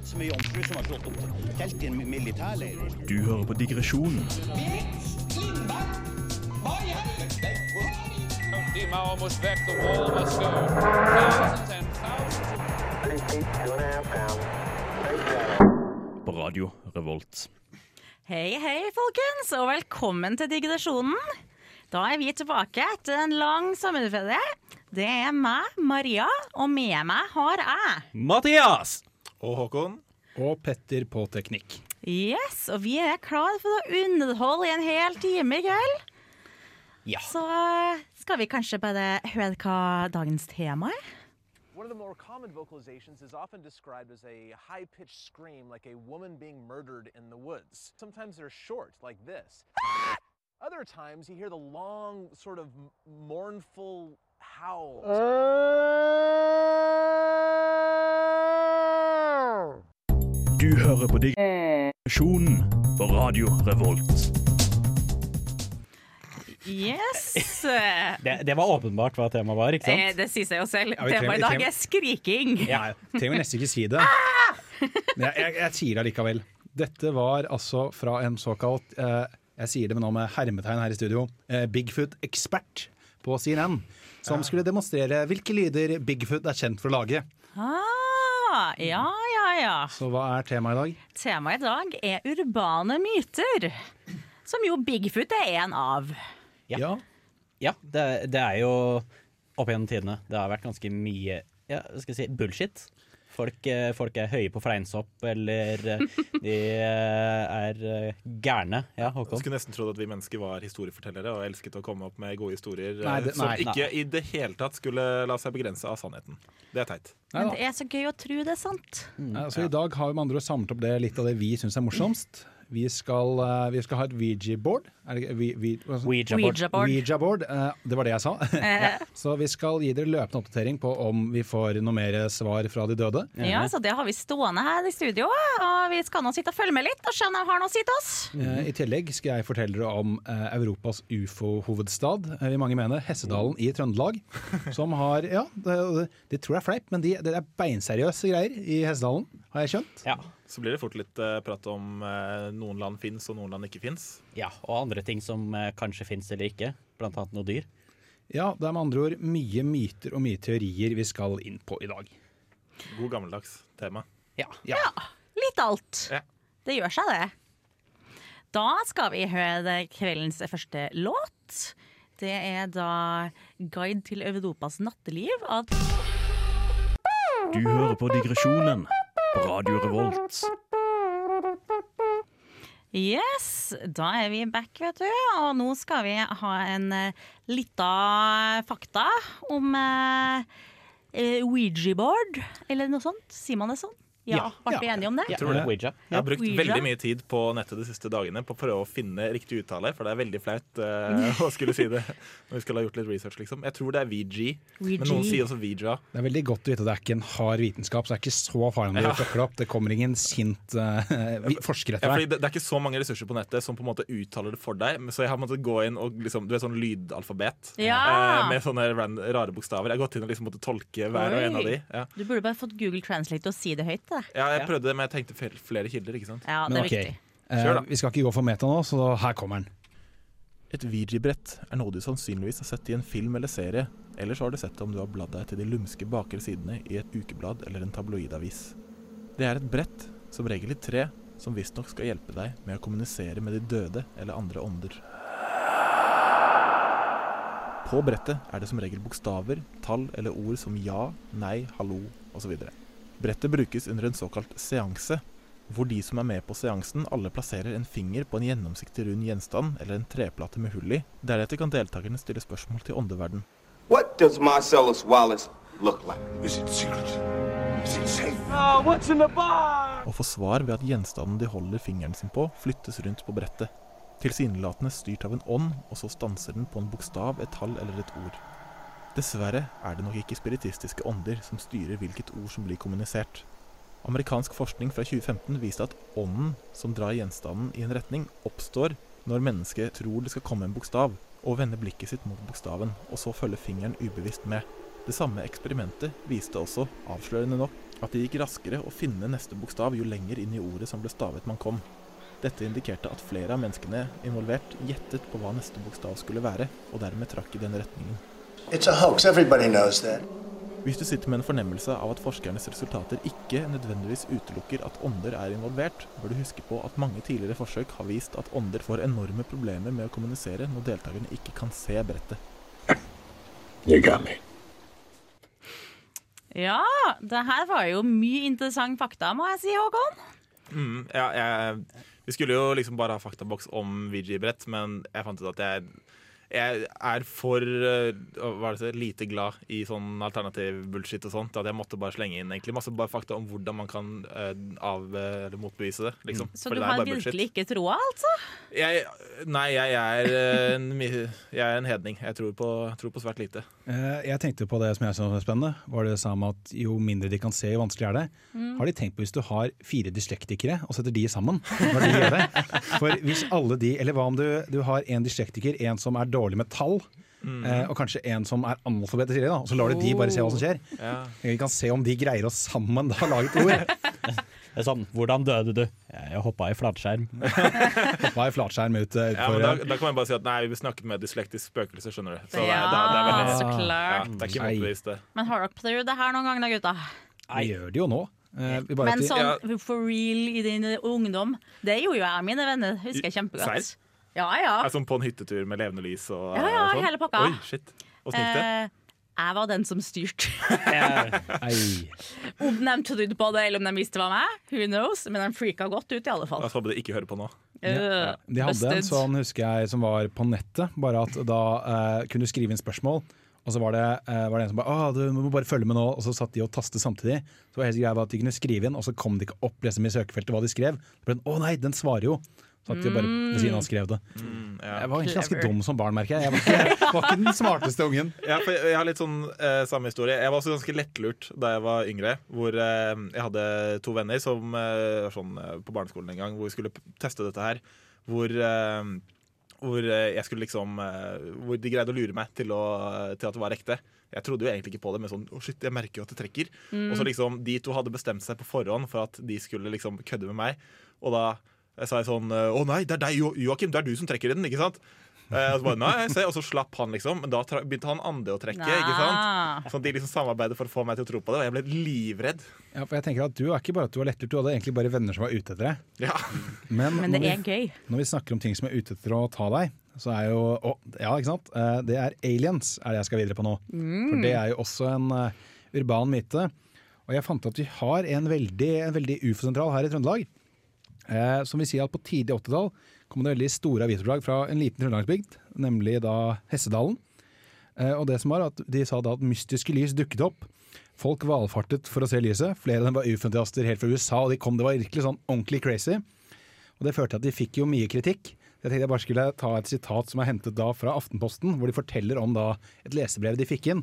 sett så mye jomfruer som har slått opp telt i en militærleir. Du hører på digresjonen på Radio Revolt. Hei, hei, folkens, og velkommen til digresjonen. Da er vi tilbake etter en lang sommerferie. Det er meg, Maria, og med meg har jeg. Mathias! Og Håkon. Og Petter på teknikk. Yes, og vi er klar for å underholde i en hel time i kveld. Ja. Så skal vi kanskje bare høre hva dagens tema er? One of the more common vocalizations is often described as a high pitched scream, like a woman being murdered in the woods. Sometimes they're short, like this. Other times you hear the long, sort of mournful howl. Du hører på digresjonen på Radio Revolt. Yes. Det, det var åpenbart hva temaet var, ikke Eh, sant? det sier seg jo selv. Ja, Temaet i dag er skriking. Nei, trenger nesten ikke si det. Men jeg, jeg, jeg sier det allikevel. Dette var altså fra en såkalt eh, Jeg sier det med nå med hermetegn her i studio. Eh, Bigfoot-ekspert på CNN. Som skulle demonstrere hvilke lyder Bigfoot er kjent for å lage. Ah, ja, ja, ja. Så hva er temaet i dag? Temaet i dag er urbane myter. Som jo Bigfoot er en av. Ja. Ja, det, det er jo opp gjennom tidene. Det har vært ganske mye ja, skal jeg si, bullshit. Folk, eh, folk er høye på fleinsopp, eller eh, de eh, er gærne. Ja, Jeg Håkon? skulle nesten trodd at vi mennesker var historiefortellere og elsket å komme opp med gode historier Nei, det- som nei. ikke i det hele tatt skulle la seg begrense av sannheten. Det er teit. Men det er så gøy å tro det er sant. Nei, altså, I dag har vi med andre samlet opp det, litt av det vi syns er morsomst. Vi skal, eh, vi skal ha et Ouija-board. Ouija-board. Eh, det var det jeg sa. ja. Så vi skal gi dere løpende oppdatering på om vi får noe mer svar fra de døde. ja, så det har vi stående her i studio, og vi skal nå sitte og følge med litt og se om de har noe å si til oss. Eh, I tillegg skal jeg fortelle dere om Europas ufo-hovedstad, vil mange mene, Hessedalen i Trøndelag. Som har Ja, de, de tror det er fleip, men de, det er beinseriøse greier i Hessedalen, har jeg skjønt. Ja. Så blir det fort litt eh, prat om eh, noen land fins og noen land ikke fins. ja. Og andre ting som eh, kanskje fins eller ikke. Annet noe dyr. Ja, det er med andre ord mye myter og mye teorier vi skal inn på i dag. God gammeldags tema. Ja. Ja. Litt alt. Ja. Det gjør seg, det. Da skal vi høre kveldens første låt. Det er da 'Guide til Europas natteliv' av Du hører på digresjonen på Radio Revolt. Yes, da er vi back, vet du. Og nå skal vi ha en uh, lita fakta om uh, Ouija-board, eller noe sånt. Sier man det sånn? Ja, ble ja. vi enige om det? Jeg Tror det. Ouija. Jeg har brukt Ouija. veldig mye tid på nettet de siste dagene på å prøve å finne riktig uttale, for det er veldig flaut uh, å skulle si det når vi skulle ha gjort litt research, liksom. Jeg tror det er VG, men noen sier også Vija. Det er veldig godt å vite at det er ikke en hard vitenskap, så det er ikke så farlig om du Ja. fucker det opp. Det kommer ingen sint uh, forsker etter deg. det, det er ikke så mange ressurser på nettet som på en måte uttaler det for deg, så jeg har måttet gå inn og liksom, du vet sånn lydalfabet Ja. eh, med sånne rare bokstaver. Jeg har gått inn og liksom måttet tolke hver og en av de. Ja. Du burde bare fått Google Translate og si det høyt. til deg. ja, jeg prøvde det, men jeg tenkte fel- flere kilder, ikke sant. Ja, det Men er ok, viktig. eh, Kjør da. vi skal ikke gå for meta nå, så her kommer den. Et Ouija-brett er noe du sannsynligvis har sett i en film eller serie, eller så har du sett det om du har bladd deg til de lumske bakre sidene i et ukeblad eller en tabloidavis. Det er et brett, som regel i tre, som visstnok skal hjelpe deg med å kommunisere med de døde eller andre ånder. På brettet er det som regel bokstaver, tall eller ord som ja, nei, hallo osv. Brettet brukes under en såkalt seanse, hvor de som er med på seansen alle plasserer en finger på en gjennomsiktig rund gjenstand eller en treplate med hull i. Deretter kan deltakerne stille spørsmål til åndeverden. What does Marcellus Wallace look like? Is it secret? Is it safe? og få svar ved at gjenstanden de holder fingeren sin på, flyttes rundt på brettet. Tilsynelatende styrt av en ånd, og så stanser den på en bokstav, et tall eller et ord. Dessverre er det nok ikke spiritistiske ånder som styrer hvilket ord som blir kommunisert. Amerikansk forskning fra 2015 viste at ånden som drar gjenstanden i en retning, oppstår når mennesket tror det skal komme en bokstav, og vender blikket sitt mot bokstaven, og så følger fingeren ubevisst med. Det samme eksperimentet viste også, avslørende nok, at det gikk raskere å finne neste bokstav jo lenger inn i ordet som ble stavet man kom. Dette indikerte at flere av menneskene involvert gjettet på hva neste bokstav skulle være, og dermed trakk i den retningen. It's a hoax. Everybody knows that. Hvis du sitter med en fornemmelse av at forskernes resultater ikke nødvendigvis utelukker at ånder er involvert, bør du huske på at mange tidligere forsøk har vist at ånder får enorme problemer med å kommunisere når deltakerne ikke kan se brettet. You got me. Ja, det her var jo mye interessant fakta, må jeg si, Håkon. Mm, ja, jeg, vi skulle jo liksom bare ha faktaboks om VG-brett, men jeg fant ut at jeg, jeg er for uh, hva er det, lite glad i sånn alternativ bullshit og sånt at jeg måtte bare slenge inn egentlig masse bare fakta om hvordan man kan uh, av, eller motbevise det. Liksom. Så Fordi du har virkelig bullshit. virkelig ikke troa, altså? Jeg, nei, jeg er, eh, en, jeg er en hedning. Jeg tror på, tror på svært lite. Uh, Jeg tenkte på det som jeg syntes var spennende. Var det samme at Jo mindre de kan se, jo vanskeligere er det. Mm. Har de tenkt på hvis du har fire dyslektikere og setter de sammen? Hva de gjør det? For hvis alle de, eller hva om du, du har en dyslektiker, en som er dårlig med tall, Mm. eh, og kanskje en som er analfabet tidligere, da, og så lar du de bare se hva som skjer. Ja. Vi kan se om de greier å sammen da lage et ord. Det er sånn, Hvordan døde du? Jeg hoppa i flatskjerm. hoppa i flatskjerm ut eh, Ja, men da, da kan man bare si at nei, vi snakket med dyslektisk spøkelse, skjønner du. Så Ja, det, er- det er veldig så klart. Ja, det er ikke motbevist, det. Men har dere prøvd det her noen gang da, gutta? Vi gjør det jo nå. Eh, vi bare Men de- sånn for real i din ungdom, det gjorde jo jeg og mine venner. Husker jeg kjempegodt. Serr? Ja, ja. Er som på en hyttetur med levende lys og Ja, ja, og sånn? hele pakka. Oi, shit. Og? Eh, jeg var den som styrte. Om de trodde på det, eller om de visste det var meg, who knows? Men de freaka godt ut, i alle fall. Jeg håper de ikke hører på nå. Ja. De hadde en sånn, husker jeg, som var på nettet. Bare at da eh, kunne du skrive inn spørsmål. Og så var det, eh, var det en som bare Å, du må bare følge med nå. Og så satt de og tastet samtidig. Så var det helt greia at de kunne skrive inn, og så kom det ikke opp liksom, i søkefeltet hva de skrev. Så ble den, Å nei, den svarer jo! De bare ved siden av skrev det. Mm, ja. Jeg var egentlig ganske dum som barn, merker jeg. Jeg var ikke, var ikke den smarteste ungen. Ja, for jeg jeg har litt sånn eh, samme historie. Jeg var også ganske lettlurt da jeg var yngre. Hvor eh, jeg hadde to venner som eh, sånn eh, på barneskolen en gang, hvor vi skulle teste dette her. Hvor, eh, hvor eh, jeg skulle liksom eh, Hvor de greide å lure meg til, å, til at det var ekte. Jeg trodde jo egentlig ikke på det, men sånn Å, shit, jeg merker jo at det trekker. Og så liksom De to hadde bestemt seg på forhånd for at de skulle liksom kødde med meg. Og da sa sånn Å nei, det er deg, Jo- Joakim. Det er du som trekker i den, ikke sant? Eh, og, så bare, nei, se, og så slapp han, liksom. Men da begynte han andre å trekke. ikke sant? Sånn de liksom samarbeider for å få meg til å tro på det, og jeg ble livredd. Ja, for jeg tenker at Du er ikke bare at du har lettlurt, du hadde egentlig bare venner som var ute etter deg. Ja. Men, Men det er vi, gøy. når vi snakker om ting som er ute etter å ta deg, så er jo å, Ja, ikke sant? Eh, Det er aliens er det jeg skal videre på nå. For det er jo også en uh, urban myte. Og jeg fant at vi har en veldig, en veldig ufo-sentral her i Trøndelag. Eh, som vil si at på tidlig 80-tall kom det veldig store avisoppslag fra en liten trøndelagsbygd, nemlig da Hessedalen. Eh, og det som var at De sa da at mystiske lys dukket opp. Folk valfartet for å se lyset. Flere av dem var ufo-entusiaster helt fra USA, og de kom, det var virkelig sånn ordentlig crazy. Og Det førte til at de fikk jo mye kritikk. Jeg tenkte jeg bare skulle ta et sitat som er hentet da fra Aftenposten, hvor de forteller om da et lesebrev de fikk inn,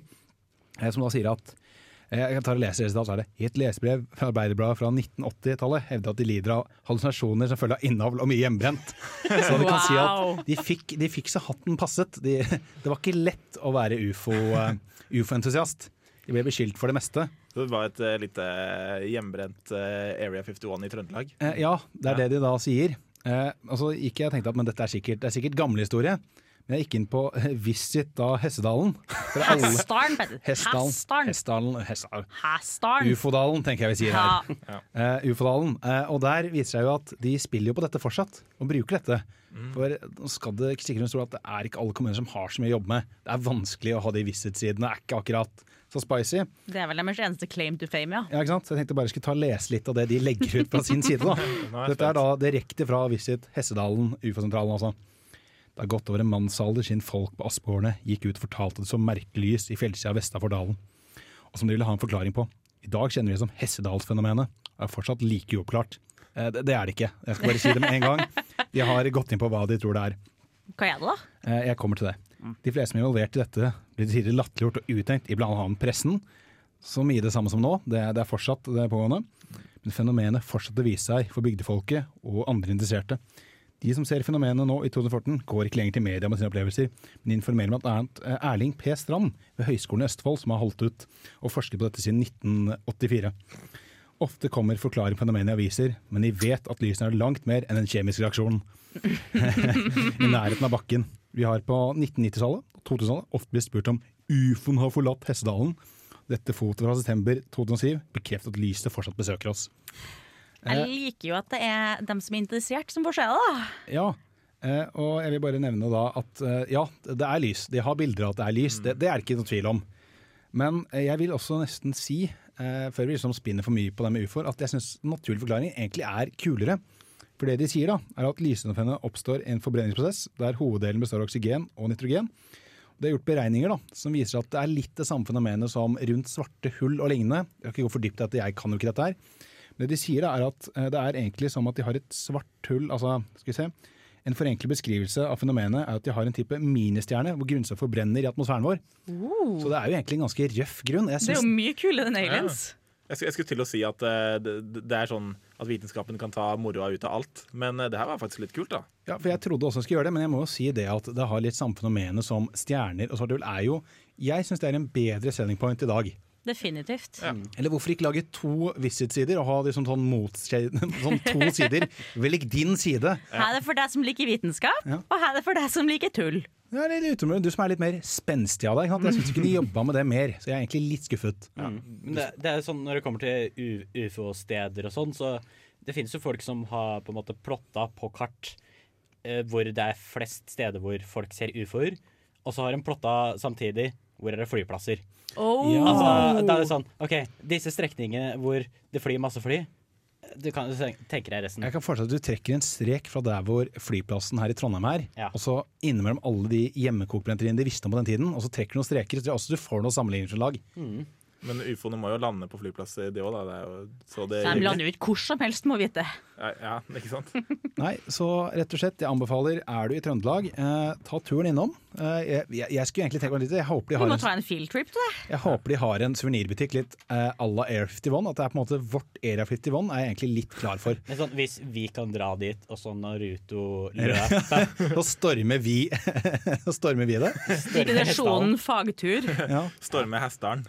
eh, som da sier at jeg tar og leser det så er det I et lesebrev fra Arbeiderbladet fra 1980-tallet hevder at de lider av hallusinasjoner som følge av innavl og mye hjemmebrent. Så de kan si at de fikk, de fikk så hatten passet. De, det var ikke lett å være ufo, eh, ufo-entusiast. de ble beskyldt for det meste. Så det var et uh, lite hjemmebrent uh, Area 51 i Trøndelag? Eh, ja, det er det de da sier. Eh, og så gikk jeg og tenkte at men dette er sikkert, det er sikkert gamle historie. Men jeg gikk inn på eh, Visit da Hessedalen. Hestdalen, Hessdalen, Petter. Hessdalen. Hessdalen. Hessdalen. Hessdalen. Hessdalen. Ufodalen, tenker jeg vi sier her. Ja. Uh, Ufodalen. Uh, og der viser seg jo at de spiller jo på dette fortsatt, og bruker dette. For nå skal det ikke sikkert stå at det er ikke alle kommuner som har så mye å jobbe med. Det er vanskelig å ha de Visit-sidene, det er ikke akkurat så spicy. Det er vel deres eneste claim to fame, ja. Ja, ikke sant? Så jeg tenkte bare jeg skulle ta og lese litt av det de legger ut fra sin side. da. Er Dette er da direkte fra Visit Hessedalen, UFO-sentralen altså. Det har gått over en mannsalder siden folk på Aspegårdene gikk ut og fortalte det som merkelys i fjellsida vestafor dalen, og som de ville ha en forklaring på. I dag kjenner vi det som Hessedalsfenomenet, og er fortsatt like uoppklart. Eh, Det, det er det ikke. Jeg skal bare si det med en gang. De har gått inn på hva de tror det er. Hva er det, da? Eh, Jeg kommer til det. De fleste som er involvert i dette, blir tidligere latterliggjort og utenkt i annet pressen. Som i det samme som nå. Det, det er fortsatt det er pågående. Men fenomenet fortsatte å vise seg for bygdefolket og andre interesserte. De som ser fenomenet nå i 2014, går ikke lenger til media med sine opplevelser, men informerer bl.a. Erling P. Strand ved Høgskolen i Østfold, som har holdt ut og forsket på dette siden 1984. Ofte kommer forklaring på fenomenet i aviser, men de vet at lysene er langt mer enn en kjemisk reaksjon i nærheten av bakken. Vi har på 1990-tallet og 2000-tallet ofte blitt spurt om ufoen har forlatt Hessedalen. Dette fotoet fra september 2007 bekrefter at lyset fortsatt besøker oss. Jeg liker jo at det er dem som er interessert, som får se det. Ja, eh, og jeg vil bare nevne da at eh, ja, det er lys. De har bilder av at det er lys, det, det er ikke noe tvil om. Men eh, jeg vil også nesten si, eh, før vi liksom spinner for mye på det med ufoer, at jeg syns naturlig forklaring egentlig er kulere. For det de sier da, er at lysfenomenet oppstår i en forbrenningsprosess der hoveddelen består av oksygen og nitrogen. Det er gjort beregninger da, som viser at det er litt det samme fenomenet som rundt svarte hull og lignende. Jeg kan ikke gå for dypt i at jeg kan jo ikke dette her. Det de sier da, er at eh, det er egentlig som at de har et svart hull, altså, skal vi se, en forenklet beskrivelse av fenomenet er at de har en type ministjerne hvor grunnstoff forbrenner i atmosfæren vår. Så det er jo egentlig en ganske røff grunn. Jeg Det er jo mye kulere enn aliens. Jeg skulle, jeg skulle til å si at eh, det, det er sånn at vitenskapen kan ta moroa ut av alt, men eh, det her var faktisk litt kult, da. Ja, for Jeg trodde også jeg skulle gjøre det, men jeg må jo si det at det har litt samme fenomenet som stjerner og svart hull. er jo, Jeg syns det er en bedre selling point i dag. Definitivt. Eller hvorfor ikke lage to visit-sider og ha liksom sånn, sånn to sider? Velg din side. Her er det for deg som liker vitenskap, og her er det for deg som liker tull. Ja, litt Du som er litt mer spenstig av deg. Jeg syns ikke de jobba med det mer, så jeg er egentlig litt skuffet. Mm. Men det, det er sånn Når det kommer til ufo-steder og sånn, så det finnes jo folk som har på en måte plotta på kart eh, hvor det er flest steder hvor folk ser ufoer, og så har de plotta samtidig hvor er det flyplasser. Oh. Altså, da er det sånn OK, disse strekningene hvor det flyr masse fly, du kan tenke deg resten. Jeg kan forestille at du trekker en strek fra der hvor flyplassen her i Trondheim er, Ja. og så innimellom alle de hjemmekokbrenneriene de visste om på den tiden, og så trekker du noen streker, så også du får noe sammenligningsgrunnlag. Men ufoene må jo lande på flyplasser, de òg, da. Det er jo, så det De lander jo ikke hvor som helst, må vite. Ja, ja, ikke sant? Nei, så rett og slett, jeg anbefaler, er du i Trøndelag, eh, ta turen innom. Eh, jeg, jeg, skulle egentlig tenke meg litt, jeg håper de Du må en, ta en fieldtrip til det. jeg håper de har en suvenirbutikk litt eh, à la Air 51, at det er på en måte vårt Area 51 er jeg egentlig litt klar for. Men sånn, hvis vi kan dra dit, og så Naruto løper Så stormer vi, så stormer vi det. Digresjonen fagtur. Ja. Storme Hessdalen.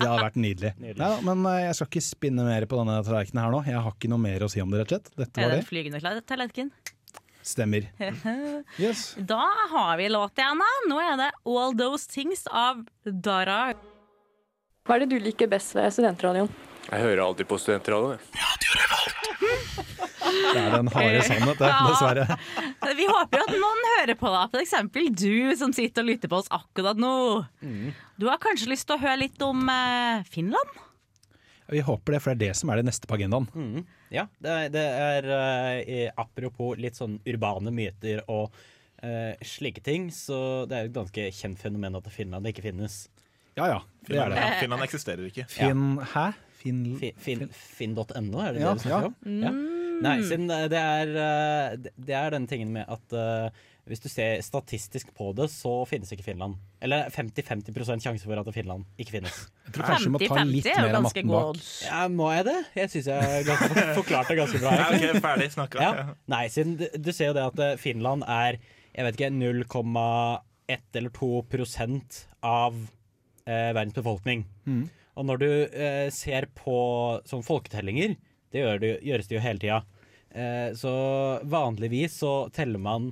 Det hadde vært nydelig. Neida, men eh, jeg skal ikke spinne mer på denne tallerkenen her nå. Jeg har ikke noe mer å si om det, rett og slett. Dette Er var det det. flygende kla- tallerken? Stemmer. Yes. Da har vi låt igjen, da. Nå er det All Those Things av Dara. Hva er det du liker best ved studentradioen? Jeg hører alltid på studentradioen. Det er den harde sannhet, det, Ja. Vi håper jo at noen hører på, da. For eksempel du som sitter og lytter på oss akkurat nå. Du har kanskje lyst til å høre litt om eh, Finland? Vi håper det, for det er det som er det neste på agendaen. Ja, det er, det er eh, apropos litt sånn urbane myter og eh, slike ting, så det er jo et ganske kjent fenomen at Finland ikke finnes. Ja ja, det er det. Finland, Finland eksisterer ikke. Finn Hæ? Finn... fin, Finn.no, er det Ja, det du snakker ja. om? Ja. Nei, siden det er, eh, det- er den tingen med at eh, hvis du ser statistisk på det, så finnes ikke Finland. Eller 50-50 sjanse for at Finland ikke finnes. Jeg tror kanskje du må ta 50-50 litt er mer av matten bak. Ja, Må jeg det? Jeg syns jeg ganske, forklarte det ganske bra. Ja, okay, ok, ferdig snakka. Ja. Nei, siden du, du ser jo det at eh, Finland er jeg vet ikke, 0,1 eller 2 prosent av eh, verdens befolkning. Mm. Og når du eh, ser på sånn folketellinger, det, gjør det, gjøres det jo hele tida. Eh, så vanligvis så teller man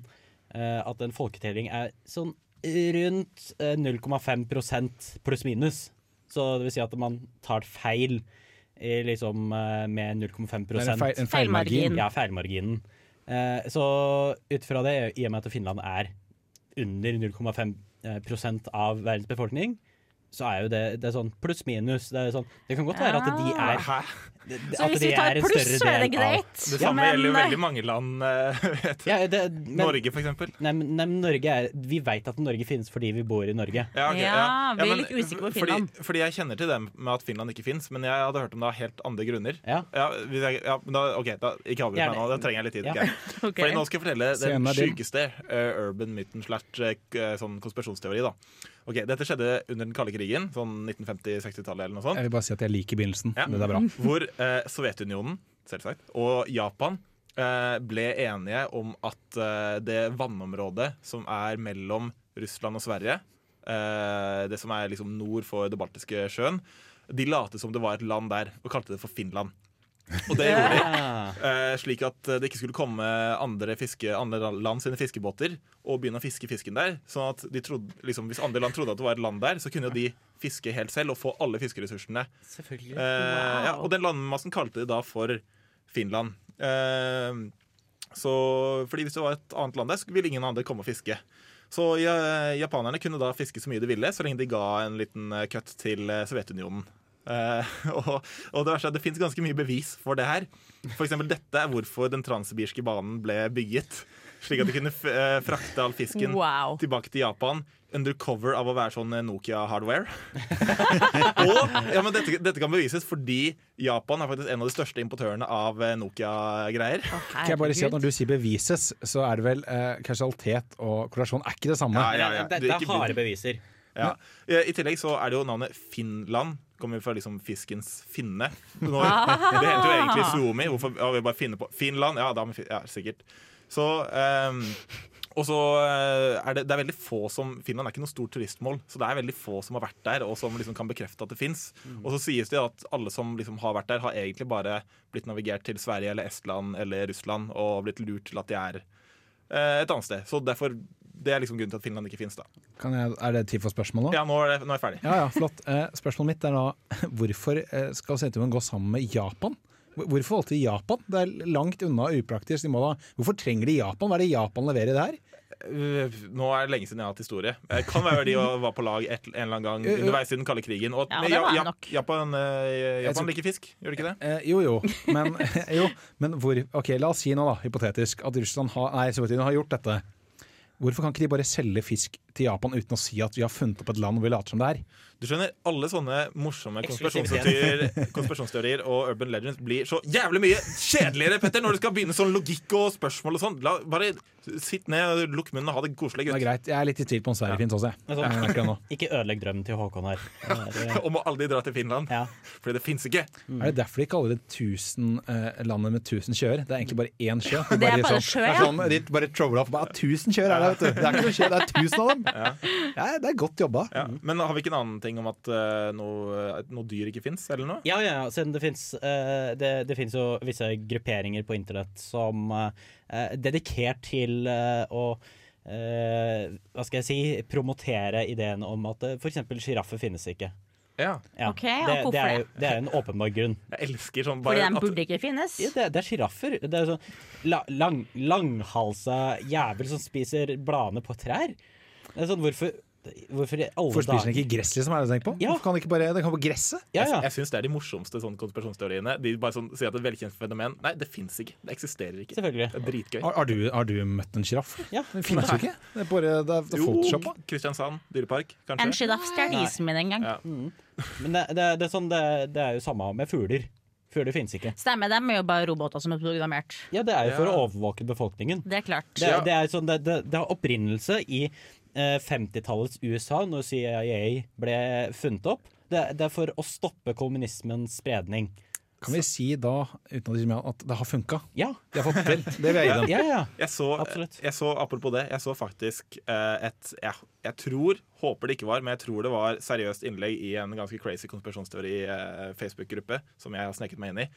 eh, at en folketelling er sånn rundt eh, 0,5% pluss-minus. Så det vil si at man tar feil i liksom eh, med 0,5 Det er en feil- en feilmargin. Ja, feilmarginen. Eh, så ut fra det, i og med at Finland er under 0,5 eh, av verdens befolkning, så er jo det, det er sånn pluss-minus. Det, er sånn, det kan godt være at de er Hæ? det- Så hvis vi tar er pluss, større så er det del av- Det samme Men, gjelder jo veldig mange land. eh. Ja, det, men, Norge, for eksempel. Nei, men, nei, Norge er, vi veit at Norge finnes fordi vi bor i Norge. Ja, okay, Ja, vi er men litt usikre på Finland. Fordi jeg kjenner til det med at Finland ikke fins, men jeg hadde hørt om det av helt andre grunner. Ja. hvis jeg, ja, da, ok, da, Ikke avbryt meg nå, da trenger jeg litt tid. Ja. ok. Ok. Fordi nå skal jeg fortelle den sjukeste uh, eh, urban myten slash uh, sånn konspirasjonsteori. da Ok, Dette skjedde under den kalde krigen, sånn 1950-60-tallet eller noe sånt. Jeg vil bare si at jeg liker begynnelsen. Ja. Det er bra. Hvor eh, Sovjetunionen selvsagt, og Japan eh, ble enige om at eh, det vannområdet som er mellom Russland og Sverige, eh, det som er liksom nord for det baltiske sjøen, de late som det var et land der, og kalte det for Finland. Og det gjorde de. Eh, slik at det ikke skulle komme andre, fiske, andre land sine fiskebåter og begynne å fiske fisken der. Sånn at de trodde, liksom, Hvis andre land trodde at det var et land der, så kunne de fiske helt selv og få alle fiskeressursene. Selvfølgelig. Eh, ja, og den landmassen kalte de da for Finland. Eh, så, fordi hvis det var et annet land der, så ville ingen andre komme og fiske. Så ja, japanerne kunne da fiske så mye de ville, så lenge de ga en liten eh, cut til eh, Sovjetunionen. Eh, og, og det verste er at det fins ganske mye bevis for det her. Eksempel dette er hvorfor den transsibirske banen ble bygget. Slik at de kunne f eh, frakte all fisken Wow. tilbake til Japan. Under cover av å være sånn eh, Nokia-hardware. og ja, men dette, dette kan bevises fordi Japan er faktisk en av de største importørene av Nokia-greier. Kan jeg bare si at Når du sier bevises, så er det vel eh, kausalitet og korrelasjon er ikke det samme. Ja, ja, ja. Det, det er harde beviser. Ja. I tillegg så er det jo navnet Finland. Kommer fra liksom fiskens finne. Nå, det heter jo egentlig Suomi. Hvorfor ja, vi bare finne på Finland? Ja, da, ja sikkert. Så um, og så eh, er det, det er veldig få som Finland er ikke noe stort turistmål, så det er veldig få som har vært der og som liksom kan bekrefte at det fins. Og så sies det at alle som liksom har vært der, har egentlig bare blitt navigert til Sverige eller Estland eller Russland og blitt lurt til at de er eh, et annet sted. Så derfor Det er liksom grunnen til at Finland ikke finnes da. Kan jeg, er det tid for spørsmål nå? Ja, nå er, det, nå er jeg ferdig. Ja, ja, flott. Eh, spørsmålet mitt er da hvorfor eh, skal Sovjetunionen gå sammen med Japan? Hvorfor valgte de Japan? Det er langt unna upraktisk. De må da, hvorfor trenger de Japan? Hva er det Japan leverer det her? Uh, Nå er det lenge siden jeg har hatt historie. Eh, Kan være de var på lag et, en eller annen gang underveis i den kalde krigen. Og, Ja, det var Ja- nok. Japan, eh, Japan tror- liker fisk, gjør de ikke det? Eh, jo, jo. Men, jo, men hvor Ok, la oss si nå, da, hypotetisk, at Russland har, nei, har gjort dette. Hvorfor kan ikke de bare selge fisk til Japan uten å si at vi har funnet opp et land hvor vi later som det er? Du skjønner, Alle sånne morsomme konspirasjonsteorier, konspirasjonsteorier og urban legends blir så jævlig mye kjedeligere Petter, når du skal begynne sånn logikk og spørsmål og sånn. La, bare sitt ned, lukk munnen og ha det koselig, Det er greit. Jeg er litt i tvil på om Sverige finnes også, jeg. Sånn, ikke ødelegg drømmen til Håkon her. Og må aldri dra til Finland, Ja. fordi det fins ikke. Er det derfor de kaller det tusen, uh, landet med tusen sjøer? Det er egentlig bare én sjø. Det er bare sånn, sjø, er ja. sånn, De bare troller opp. Bare, tusen sjøer er det, vet du. Det er ikke noe sjø, det er tusen av dem. Ja, det er godt jobba. Ja. Men har vi ikke en annen ting om at uh, noe, noe dyr ikke fins, eller noe? Ja, ja, ja, siden det fins det, det finnes jo visse grupperinger på internett som uh, er dedikert til eh, å eh, Hva skal jeg si promotere ideen om at uh, f.eks. sjiraffer finnes ikke. Ja. Ja, Ok, og det, det, er, det? er en åpenbar grunn. Jeg elsker sånn Fordi den burde ikke finnes. Ja, det, det er sjiraffer. Det er sånn la, lang, langhalsa jævel som spiser bladene på trær. Det er sånn, hvorfor, hvorfor i alle Hvorfor spiser den ikke gress, liksom? Er det tenkt på? Ja. Hvorfor kan den ikke bare Den kan bare gresset? Ja, Jeg, ja. jeg syns det er de morsomste sånne konspirasjonsteoriene. De bare sånn, sier at det er et velkjent fenomen. Nei, det fins ikke. Det eksisterer ikke. Selvfølgelig. Det er dritgøy. Har, har, du, har du møtt en sjiraff? Ja. Den finnes jo ikke. Det er bare det er, det er photoshoppa. Kristiansand dyrepark, En kanskje. sjiraff stjal isen min en gang. Ja. Men det, det, det, er sånn, det, det er jo samme med fugler. Fugler finnes ikke. Stemmer, dem er jo bare roboter som er programmert. Ja, det er jo for Ja. å overvåke befolkningen. Det er klart. Det, det, er sånn, det, det, det har opprinnelse i 50-tallets USA, når CIA ble funnet opp. Det, det er for å stoppe kommunismens spredning. Kan vi si da, at det har funka? Ja, De har fått til. Det vil jeg gi dem. ja, ja. Jeg så, Absolutt. jeg så, apropos det, jeg så faktisk eh, et jeg, jeg tror, håper det ikke var, men jeg tror det var seriøst innlegg i en ganske crazy konspirasjonsteori-Facebook-gruppe som jeg har sneket meg inn i,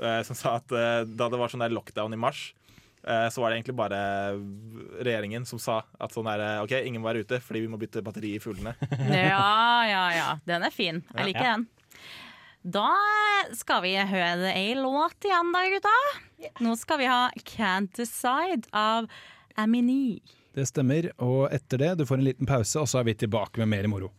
eh, som sa at eh, da det var sånn der lockdown i mars, eh, så var det egentlig bare regjeringen som sa at sånn der, OK, ingen må være ute fordi vi må bytte batteri i fuglene. Ja, ja, ja. Den er fin. Jeg liker Ja. den. Da skal vi høre ei låt igjen da, gutta. Nå skal vi ha 'Can't Decide' av Amini. Det stemmer. Og etter det, du får en liten pause, og så er vi tilbake med mer moro.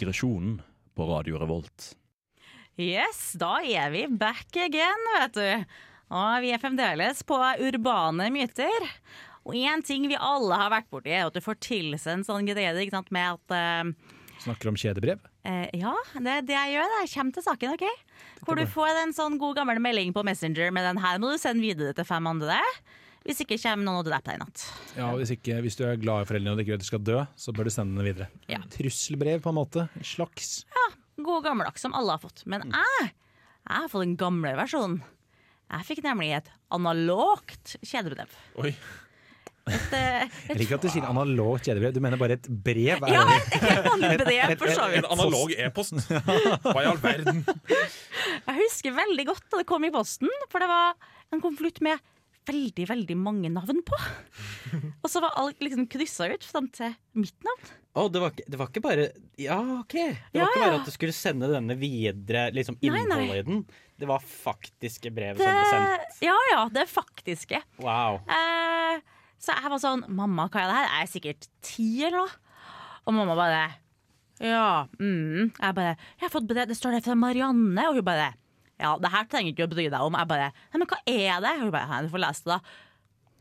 Digresjonen på Radio Revolt. Yes, da er vi back again, vet du. Og vi er fremdeles på urbane myter. Og én ting vi alle har vært borti, er at du får tilsendt sånn greie ikke sant, med at uh, Snakker om kjedebrev. Uh, ja, det er det jeg gjør. Det. Kommer til saken, OK? Hvor du får en sånn god gammel melding på Messenger med den her må du sende videre til fem andre. Hvis ikke kommer noen og dreper deg i natt. Ja, hvis, ikke, hvis du er glad i foreldrene og ikke vil at du skal dø, så bør du sende den videre. Ja. Trusselbrev, på en måte. Slags. God gammeldags som alle har fått. Men jeg, jeg har fått den gamle versjonen. Jeg fikk nemlig et analogt kjedebrev. Oi. Et, et, Jeg liker at du sier analogt kjedebrev. Du mener bare et brev? Ja, et helt vanlig brev, for så vidt. En analog e-post. Hva i all verden? Jeg husker veldig godt da det kom i posten, for det var en konvolutt med veldig, veldig mange navn på. Og så var alt liksom kryssa ut fram til mitt navn. Å, det, var ikke, det var ikke bare Ja, OK. Det Ja, var ikke ja. bare at du skulle sende denne videre, liksom innholdet i den. Det var faktiske brev Det, som ble sendt. ja ja, det faktiske. Wow. Eh, så jeg var sånn Mamma, hva er det her? Jeg er sikkert ti eller noe. Og mamma bare Ja, mm. Jeg bare Jeg har fått brev, det står det fra Marianne. Og hun bare Ja, det her trenger du ikke å bry deg om. Jeg bare Nei, men hva er det? Hun bare Nei, du får lese det, da.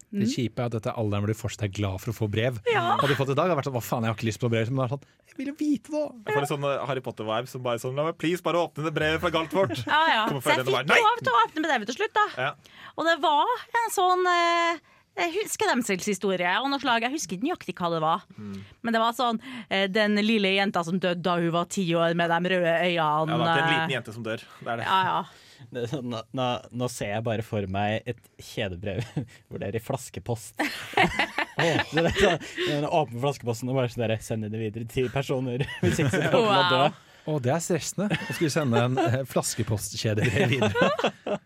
Det kjipe er at dette er alderen hvor du fortsatt er glad for å få brev. Ja. Hadde du fått det i dag, hadde vært sånn Hva faen, jeg har ikke lyst på brev. Men det er sånn, jeg vil jo vite det! Jeg får litt sånn Harry Potter-vibe som bare sånn La meg please bare åpne det brevet fra Galtvort. Ja, ja. Så jeg fikk lov til å åpne brevet til slutt, da. Ja. Og det var en sånn eh, eh, skremselshistorie av noe slag. Jeg husker ikke nøyaktig hva det var. Men det var sånn eh, den lille jenta som døde da hun var ti år med de røde øynene. Ja, det er en liten eh, jente som dør. Det er det. Ja, ja. Det, sånn, nå, nå, nå ser jeg bare for meg et kjedebrev hvor det er i flaskepost. Så det er sånn, den åpne flaskeposten og bare sånn der, sende det videre til personer. Hvis ikke så kommer man til å dø. Å, det er stressende å skulle sende en flaskepostkjede videre.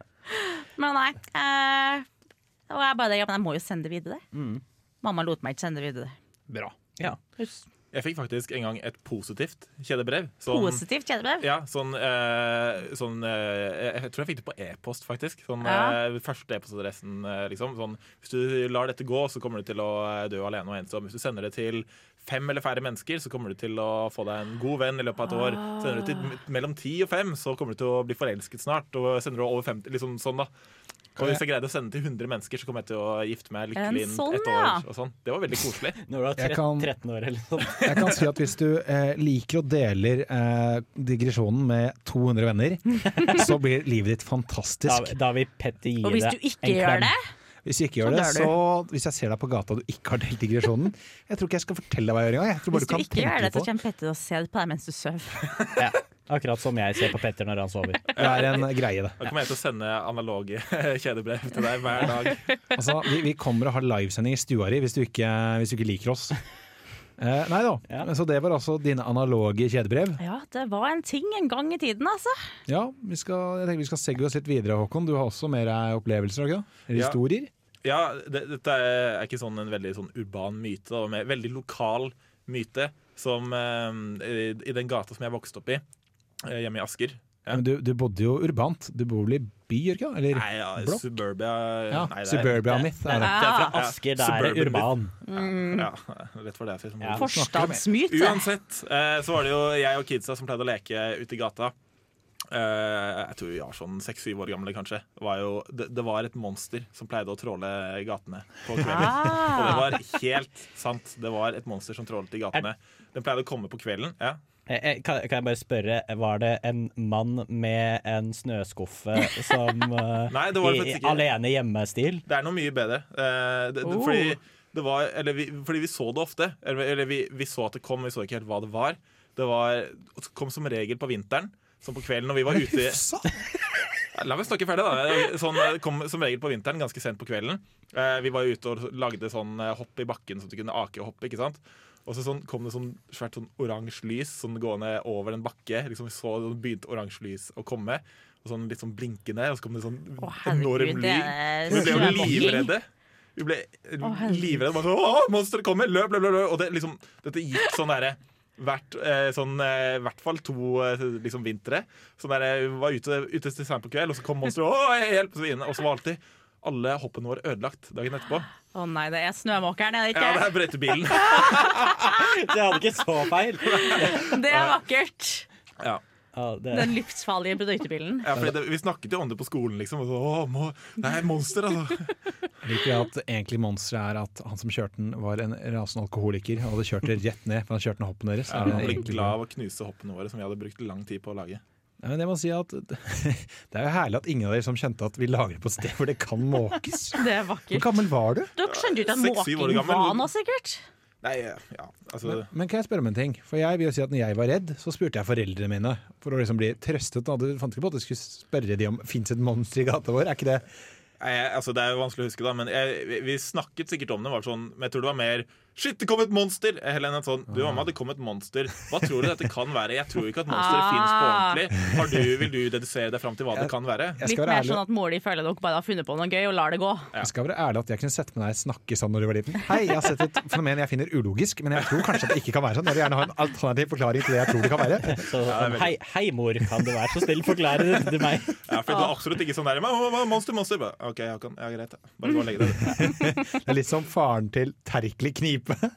Men nei. Eh, og jeg bare Ja, men jeg må jo sende det videre. Mm. Mamma lot meg ikke sende det videre. Bra. Ja. Jeg fikk faktisk en gang et positivt kjedebrev. Sånn- Positivt kjedebrev? Ja, sånn, eh, sånn eh, Jeg tror jeg fikk det på e-post, faktisk. Sånn, Ja. eh, første e-postadressen, eh, liksom. Sånn, hvis du lar dette gå, så kommer du til å eh, dø alene og ensom. Hvis du sender det til fem eller færre mennesker, så kommer du til å få deg en god venn i løpet av et år. Ah. Sender du til mellom ti og fem, så kommer du til å bli forelsket snart. Og sender du over 50, liksom sånn, da. Og hvis jeg greide å sende til 100 mennesker, så kommer jeg til å gifte meg lykkelig inn sånn, ett ja. år. Og sånn. Det var veldig koselig. Når du var Jeg kan- 13 år eller noe sånt. Jeg kan si at hvis du eh, liker og deler eh, digresjonen med 200 venner, så blir livet ditt fantastisk. da vil Petter gi Og hvis deg du ikke en gjør klem. det Hvis du ikke gjør Så det, så Hvis jeg ser deg på gata og du ikke har delt digresjonen Jeg tror ikke jeg skal fortelle deg hva jeg gjør engang. Jeg Hvis du du ikke gjør det, så kommer Petter og ser på deg mens du sover. Ja, akkurat som jeg ser på Petter når han sover. Det er en greie, det. Da kommer jeg til å sende analoge kjedebrev til deg hver dag. Altså, vi, vi kommer og har livesending i stua di hvis du ikke, hvis du ikke liker oss. Eh, nei da. Ja. Så det var altså dine analoge kjedebrev. Ja, det var en ting en gang i tiden, altså. Ja, vi skal, jeg tenker vi skal segge oss litt videre, Håkon. Du har også mer eh, opplevelser? Ikke? Eller Ja. historier? Ja, det, dette er ikke sånn en veldig sånn urban myte, da, men veldig lokal myte. Som eh, i, i den gata som jeg vokste opp i, hjemme i Asker. Ja. Men du, du bodde jo urbant. Du bor vel i by, Jørgen? Eller Nei, ja, blokk? Suburbia Ja, nei, er- Suburbia mitt. det er det. det er fra Asker, det er urban. Ja, rett for det. jeg sier, som Ja. Forstadsmyte. Uansett eh, så var det jo jeg og kidsa som pleide å leke ute i gata. Eh, jeg tror vi var sånn seks-syv år gamle, kanskje. Det var, jo, det, det var et monster som pleide å tråle gatene på kvelden. Ah. Og det var helt sant. Det var et monster som trålet i gatene. Den pleide å komme på kvelden. Ja. Eh, eh, Kan, kan jeg bare spørre, var det en mann med en snøskuffe som eh, Nei, det var det i faktisk ikke. alene hjemme-stil? Det er noe mye bedre. Uh, det, det, Oh. fordi, det var, eller vi, fordi vi så det ofte. Eller, eller vi, vi så at det kom, vi så ikke helt hva det var. Det var, kom som regel på vinteren. Som på kvelden når vi var ute La meg snakke ferdig, da. Sånn, kom som regel på vinteren, ganske sent på kvelden. Uh, vi var ute og lagde sånn hopp i bakken, så du kunne ake og hoppe. ikke sant? Og så sånn, kom det sånn svært sånn oransje lys sånn gående over en bakke. Liksom så begynte oransje lys å komme. Og sånn litt sånn blinkende, og så kom det sånn Å, enorm det lyd. er Vi ble jo livredde. Vi ble livredde. Bare sånn, Å, monsteret kommer! Løp, løp, løp! løp. Og det, liksom, dette gikk sånn derre hvert, eh, sånn, eh, hvert fall to eh, liksom vintre. Sånn der, eh, vi var ute, ute til sent på kveld, og så kom monsteret. Å, hjelp! Og så, inn, og så var alltid alle hoppene våre ødelagt dagen etterpå. Å nei, det er snømåkeren, er det ikke? Ja, det er brøytebilen. Det hadde ikke så feil. Det er vakkert. Ja. Ah, det- Den livsfarlige brøytebilen. Ja, fordi det, Vi snakket jo om det på skolen, liksom. Og så, Å, må, det er monster, altså. Jeg liker at egentlig monsteret er at han som kjørte den, var en rasende alkoholiker og hadde kjørt det rett ned. For han kjørte ned hoppene deres. Ja, han ble egentlig- glad av å knuse hoppene våre, som vi hadde brukt lang tid på å lage. Ja, men jeg må si at Det er jo herlig at ingen av dere som kjente at vi lager på et sted hvor det kan måkes. Det er Hvor gammel var du? Dere skjønte jo ikke at måking var noe, sikkert? Nei, ja, altså Men, men kan jeg spørre om en ting? For jeg vil jo si at når jeg var redd, så spurte jeg foreldrene mine for å liksom bli trøstet. Du fant ikke på at du skulle spørre de om fins et monster i gata vår? Er ikke det Nei, altså, Det er jo vanskelig å huske, da, men jeg, vi, vi snakket sikkert om det. Var sånn, men jeg tror det var mer Shit, det kom et monster! Helene er sånn Du, mamma, det kom et monster. Hva tror du dette kan være? Jeg tror ikke at monsteret Ah. finnes på ordentlig. Har du, vil du dedusere deg fram til hva det kan være? Jeg Litt være mer ærlig- sånn at mor di føler dere bare har funnet på noe gøy og lar det gå. Jeg skal være ærlig at jeg kunne sett med deg snakke sånn når du var liten. Hei, jeg har sett et fenomen jeg finner ulogisk, men jeg tror kanskje at det ikke kan være sånn. Jeg vil gjerne ha en alternativ forklaring til det jeg tror det kan være. Så, sånn, hei, hei, mor, kan du være så snill forklare det til meg? Ja, for det er absolutt ikke sånn der "Ma- ma- ma- Monster, monster! OK, jeg kan, ja, greit. Bare gå og legge deg. Det er litt som faren til Terkelig Knipe.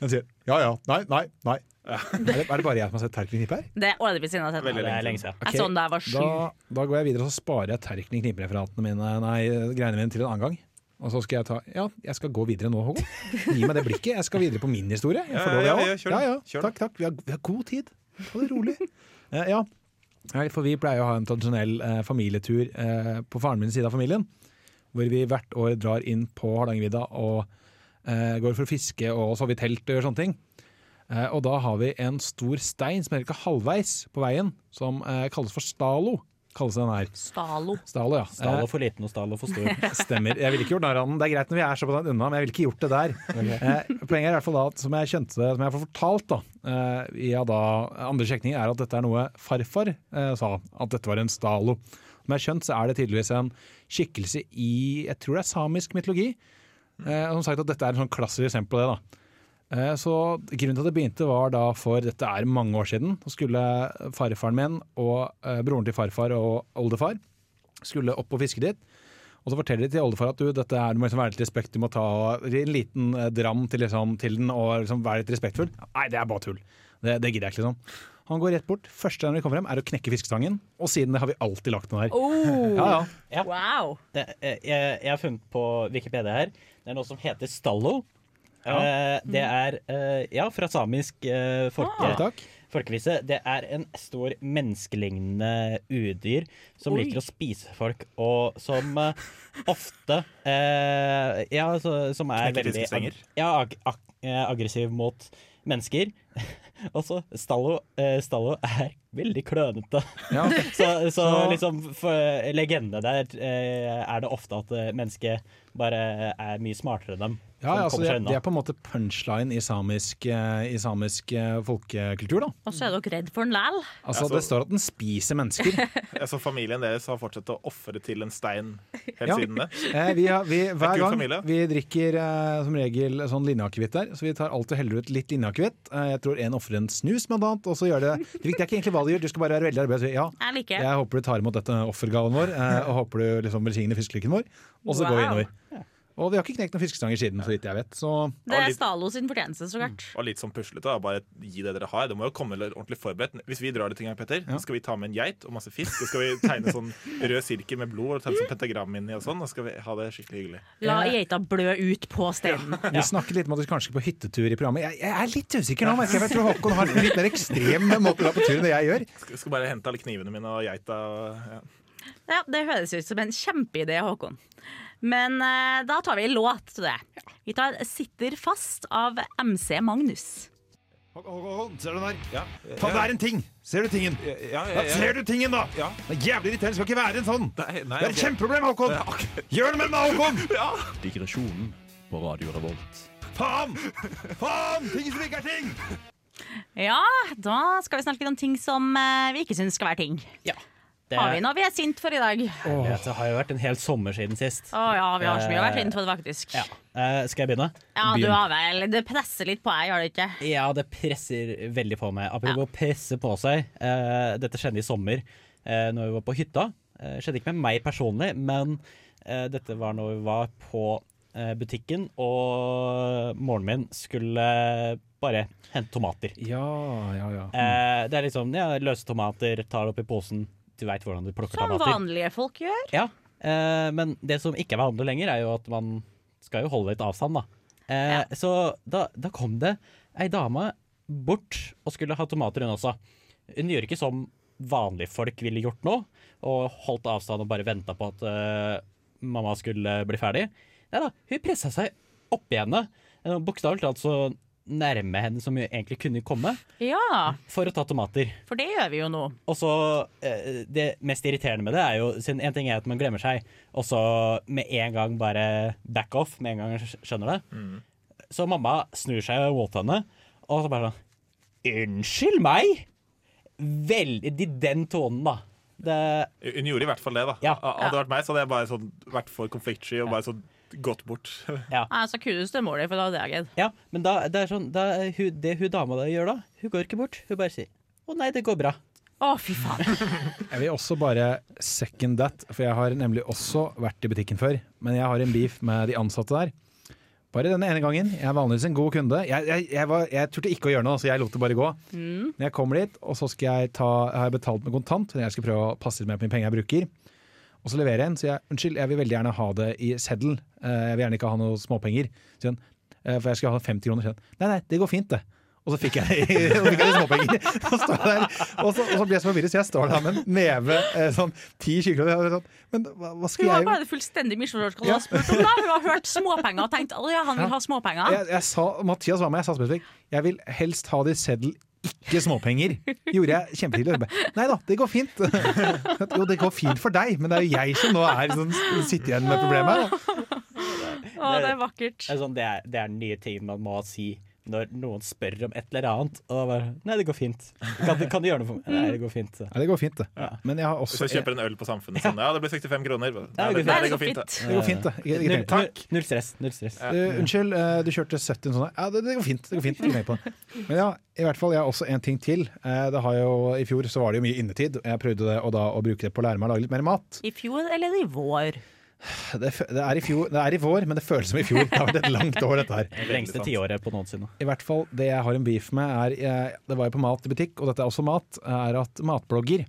Den sier ja ja, nei, nei, nei. Er, det, er det bare jeg som har sett Terkelig Knipe her? Det er årevis siden jeg har sett det. Er lenge siden. Jeg så den da jeg var sju. Da, da går jeg videre og så sparer jeg Terkelig Knipe-referatene mine Nei, greiene mine til en annen gang. Og så skal jeg ta Ja, jeg skal gå videre nå, Håkon. Gi meg det blikket. Jeg skal videre på min historie. Jeg får Ja, lov, ja, jeg òg. ja, ja. Takk, takk. Vi har, vi har god tid. Ta det rolig. Eh, ja. For vi pleier å ha en tradisjonell eh, familietur eh, på faren min side av familien. Hvor vi hvert år drar inn på Hardangervidda og går for å fiske og sove i telt og gjør sånne ting. Eh, og da har vi en stor stein som er ikke halvveis på veien, som eh, kalles for Stalo. Kalles den her. Stalo. Stalo, ja. Stalo for liten og Stalo for stor. Eh, stemmer. Jeg ville ikke gjort narr av den. Det er greit når vi er såpass unna, men jeg ville ikke gjort det der. Eh, poenget er i hvert fall da, at som jeg kjente, som jeg får fortalt da, eh, via da andre sjekninger, er at dette er noe farfar eh, sa, at dette var en Stalo. Som jeg har skjønt, så er det tydeligvis en skikkelse i, jeg tror det er samisk mytologi. Eh, som sagt at dette er en sånn klassisk eksempel på det da. Eh, Så Grunnen til at det begynte var da for dette er mange år siden. Så skulle farfaren min og eh, broren til farfar og oldefar skulle opp og fiske dit. Og så forteller de til oldefar at du, dette er, du må liksom være litt respekt, du må ta en liten eh, dram til, liksom, til den og liksom være litt respektfull. Nei, det er bare tull. Det, det gidder jeg ikke, liksom. Han går rett bort. Første gang vi kommer frem, er å knekke fiskestangen. Og siden det har vi alltid lagt den der. Oh. Ja, ja. Ja. Wow. Det, eh, jeg, jeg har funnet på Wikipedia her. Det er noe som heter stallo. Uh, det er uh, ja, fra samisk uh, folke, Ah, folkevise. Det er en stor menneskelignende udyr som Oi. liker å spise folk, og som ofte eh, Ja, så, som er veldig ag ja, ag ag aggressiv mot mennesker. Også Stallo, eh, Stallo er veldig klønete. Ja. Så, så Så- liksom for legende der eh, er det ofte at eh, mennesket bare er mye smartere enn dem. Ja, altså, det, det er på en måte punchline i samisk, eh, i samisk eh, folkekultur. da. Og så er dere redd for den læl. Altså, Altså- Det står at den spiser mennesker. Altså, familien deres har fortsatt å ofre til en stein helt Ja. siden det. Eh, vi har, vi, hver gang familie. vi drikker eh, som regel sånn linjeakevitt der, så vi tar alltid og heller ut litt linjeakevitt. Eh, jeg tror en ofrer en snus, blant annet. Og så gjør det Det viktige er ikke egentlig hva du gjør, du skal bare være veldig arbeid. Ja, Jeg liker jeg håper du tar imot dette offergaven vår, eh, og håper du liksom velsigner fiskelykken vår. Og så går vi Wow. innover. Og vi har ikke knekt noen fiskestanger siden, så vidt jeg vet. Så Det er Stalo sin fortjeneste, så klart. Og litt sånn puslete. Bare gi det dere har. Det må jo komme ordentlig forberedt. Hvis vi drar dit en gang, Petter, så skal vi ta med en geit og masse fisk. Så skal vi tegne sånn rød sirkel med blod og tegne sånn pentagram inni og sånn. Og skal vi ha det skikkelig hyggelig. La geita blø ut på steinen. vi snakket litt om at vi kanskje skal på hyttetur i programmet. Jeg, jeg er litt usikker nå, men jeg. tror Håkon har en litt mer ekstrem måte å dra på tur enn det jeg gjør. Skal, skal bare hente alle knivene mine og geita. Og, ja. Ja, Det høres ut som en kjempeidé, Håkon. Men eh, da tar vi en låt til det. Vi tar 'Sitter fast' av MC Magnus. Håkon, ser du den der? Ja. Faen, det er en ting! Ser du tingen? Ja, ja, ja, ja. ser du tingen, da! Ja. Det er jævlig irriterende. Skal ikke være en sånn! Nei, nei, Det er et ok. kjempeproblem, Håkon! Ja, ok. Gjør noe med den, Håkon! Digresjonen på Radio Revolt. Faen! Faen! Ting som ikke er ting! Ja, da skal vi snakke litt om ting som eh, vi ikke syns skal være ting. Ja. Det, Har vi noe vi er sint for i dag? Oh. Det har jo vært en hel sommer siden sist. Å ja, vi har så mye å være sint for, faktisk. Ja. Uh, skal jeg begynne? Ja, du har vel Det presser litt på deg, gjør det ikke? Ja, det presser veldig på meg. Apropos presse på seg. Uh, dette skjedde i sommer uh, når vi var på hytta. Uh, skjedde ikke med meg personlig, men uh, dette var når vi var på eh, butikken, og moren min skulle bare hente tomater. Ja, ja, ja. Eh, det er liksom ja, løse tomater, tar det opp i posen. Du veit hvordan du plukker Som tomater. vanlige folk gjør. Ja, eh, men det som ikke er vanlig lenger, er jo at man skal jo holde litt avstand, da. Eh, Så da, da kom det ei dame bort og skulle ha tomater, hun også. Hun gjør ikke som vanlige folk ville gjort nå, og holdt avstand og bare venta på at eh, mamma skulle bli ferdig. Nei da, hun pressa seg oppi henne, eh, bokstavelig talt så nærme henne som egentlig kunne komme, Ja, for å ta tomater. for det gjør vi jo nå. Og så eh, Det mest irriterende med det er jo siden En ting er at man glemmer seg, og så med en gang bare back off, med en gang man skj- skjønner det. Så mamma snur seg mot henne, og så bare sånn Unnskyld meg? Veldig I den tonen, da. Det, Hun gjorde i hvert fall det, da. Ja. Hadde det vært meg, så hadde jeg bare sånn, vært for konfliktsky og bare sånn gått bort. ja. Altså, kudos til mor di, for da hadde jeg gitt. ja, men da, det er sånn da, hun, Det hun dama da gjør da, hun går ikke bort. Hun bare sier 'Å nei, det går bra'. Å, fy faen. Jeg vil også bare second that, for jeg har nemlig også vært i butikken før. Men jeg har en beef med de ansatte der. Bare denne ene gangen. Jeg er vanligvis en god kunde. Jeg, jeg, jeg, var, jeg turte ikke å gjøre noe, så jeg lot det bare gå. Mm. Når jeg kommer dit, og så skal jeg ta, jeg betalt med kontant, jeg skal prøve å passe litt mer på mine penger jeg bruker. Og så leverer jeg en, så jeg unnskyld, jeg vil veldig gjerne ha det i seddel. Eh, Jeg vil gjerne ikke ha noe småpenger. Sier han, eh, for jeg skal ha 50 kroner. Sier han, nei, nei, det går fint, det. Og så fikk jeg, så fikk jeg småpenger. Og, står der, og, så, og så blir jeg så forvirret, så jeg står der med en neve, eh, sånn ti tjukroner. Sånn, men hva, hva skal Hun har bare bare fullstendig misforstått hva hun har spurt om. da Hun har hørt småpenger og tenkt at ja, han vil ha småpenger. jeg, jeg sa, Mathias var med, jeg sa spesifikt Jeg vil helst ha det i seddel, ikke småpenger. Gjorde jeg kjempetidlig. Nei da, det går fint. Jo, det går fint for deg, men det er jo jeg som nå er sånn, sitter igjen med problemet. Å, det er vakkert. Det er, sånn, det, er, er nye ting man må si når noen spør om et eller annet. Og da bare 'Nei, det går fint'. Kan, du- kan du gjøre noe for meg? Nei, det går fint. Nei, det går fint, det. Men jeg har Hvis du kjøper en øl på Samfunnet sånn, ja, det blir 65 kroner. Nei, Ja, det, det går det, fint. går fint, det. Det går fint, det. Null, tenk det. null, null stress. Null stress. Uh, unnskyld, uh, du kjørte 70 sånn. Ja, det, det går fint. det går fint, tenk på. Men ja, i hvert fall, jeg har også en ting til. Uh, Det har jo, I fjor så var det jo mye innetid. Jeg prøvde det, og da, å bruke det på å lære meg å lage litt mer mat. I fjor eller i vår? Det, det, er i fjor, det er i vår, men det føles som i fjor. Det har vært et langt år, dette her. Det lengste tiåret på noensinne. I hvert fall, Det jeg har en beef med, er Det var jo på mat i butikk, og dette er også mat, er at matblogger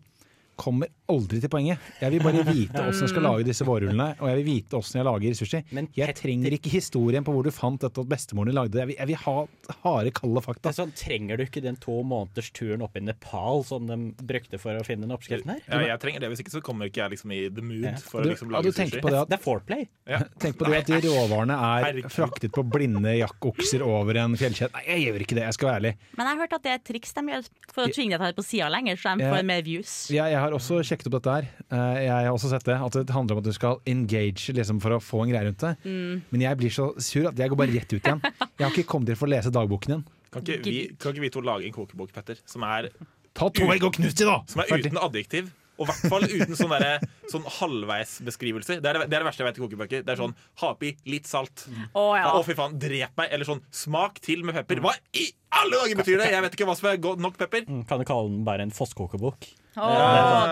kommer aldri til poenget. Jeg vil bare vite åssen jeg skal lage disse vårrullene, og jeg vil vite åssen jeg lager sushi. Jeg trenger ikke historien på hvor du fant dette, og at bestemoren din lagde det. Jeg vil, jeg vil ha harde, kalde fakta. Det sånn, trenger du ikke den to måneders turen opp i Nepal som de brukte for å finne den oppskriften her? Ja, jeg trenger det, Hvis ikke så kommer ikke jeg liksom i the mood Ja. for Du- å liksom lage du sushi. på det at- Det er foreplay. Ja. Tenk på det at de råvarene er Herregud. fraktet på blinde jakkokser over en fjellkjede. Nei, jeg gjør ikke det, jeg skal være ærlig. Men jeg har hørt at det er et triks de gjør for å tvinge deg til å ta det på sida lenger, så de får mer views. Jeg, jeg har også sjekket opp dette her. Eh, Jeg har også sett det. At det handler om at du skal engage liksom, for å få en greie rundt det. Mm. Men jeg blir så sur at jeg går bare rett ut igjen. Jeg har ikke kommet til å få lese dagboken din. Kan ikke, vi, kan ikke vi to lage en kokebok, Petter, som er Ta to egg og Knut de, da! Som er uten adjektiv. Og i hvert fall uten sånn, der, sånn halvveisbeskrivelser. Det er det, det er det verste jeg vet i kokebøker. Det er sånn ha oppi litt salt. Å, ja. oh, fy faen, drep meg. Eller sånn smak til med pepper. Hva i alle dager betyr det? Jeg vet ikke hva som er godt nok pepper. Mm, Kan du kalle den bare en fosskokebok? Å,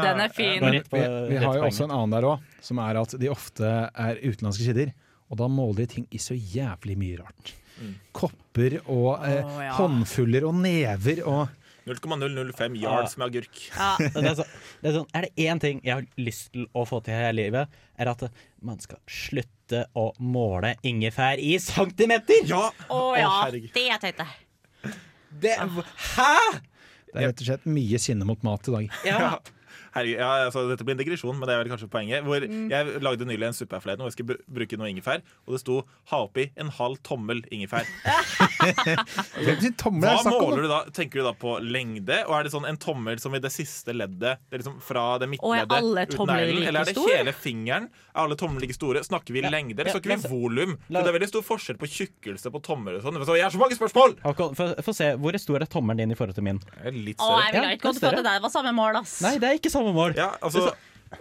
den er fin. Går Vi, vi har jo også en annen der òg, som er at de ofte er utenlandske kilder. Og da måler de ting i så jævlig mye rart. Kopper og eh, ja. håndfuller og never og 0,005 yards med agurk. Ja. Det er, så, det er, sånn, er det én ting jeg har lyst til å få til her i livet, er at man skal slutte å måle ingefær i centimeter! Ja! Å ja, herregud. det tenkte jeg. Det, hæ?! Det er rett og slett mye sinne mot mat i dag. Ja. Herregud, ja, altså, dette blir en digresjon, men det er vel kanskje poenget. Hvor Jeg lagde nylig en suppe her forleden hvor jeg skulle bruke noe ingefær, og det sto 'ha oppi en halv tommel ingefær'. Hvem sin tommel er Hva det snakk om? måler du da? Tenker du da på lengde, og er det sånn en tommel som i det siste leddet? Det er liksom fra det er midtleddet alle ut neglen, like Eller er det hele fingeren? Er alle tomler like store? Snakker vi Ja. lengde, eller Ja, snakker vi la volum? Det er veldig stor forskjell på tjukkelse på tommel og sånn. Så Jeg har så mange spørsmål! Få få se, Hvor stor er tommelen din i forhold til min? Litt Å, større. jeg ville ikke gått for at det der var samme mål, ass. Nei, det er ikke samme mål. Ja, altså,